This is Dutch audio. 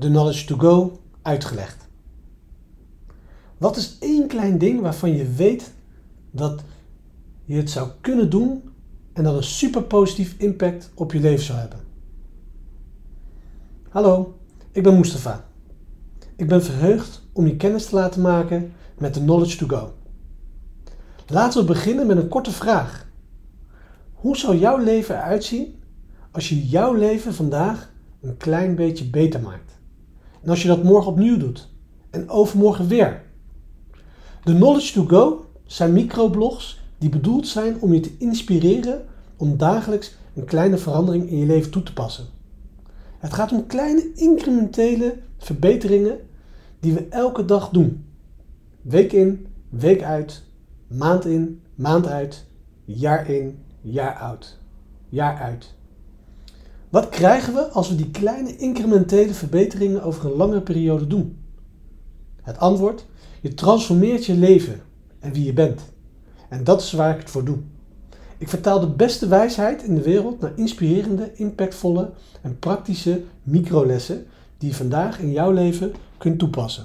de Knowledge to Go uitgelegd. Wat is één klein ding waarvan je weet dat je het zou kunnen doen en dat een super positief impact op je leven zou hebben? Hallo, ik ben Mustafa. Ik ben verheugd om je kennis te laten maken met de Knowledge to Go. Laten we beginnen met een korte vraag. Hoe zou jouw leven eruit zien als je jouw leven vandaag een klein beetje beter maakt? En als je dat morgen opnieuw doet en overmorgen weer. De Knowledge to Go zijn microblogs die bedoeld zijn om je te inspireren om dagelijks een kleine verandering in je leven toe te passen. Het gaat om kleine incrementele verbeteringen die we elke dag doen. Week in, week uit, maand in, maand uit, jaar in, jaar uit. Jaar uit. Wat krijgen we als we die kleine incrementele verbeteringen over een langere periode doen? Het antwoord: je transformeert je leven en wie je bent. En dat is waar ik het voor doe. Ik vertaal de beste wijsheid in de wereld naar inspirerende, impactvolle en praktische microlessen die je vandaag in jouw leven kunt toepassen.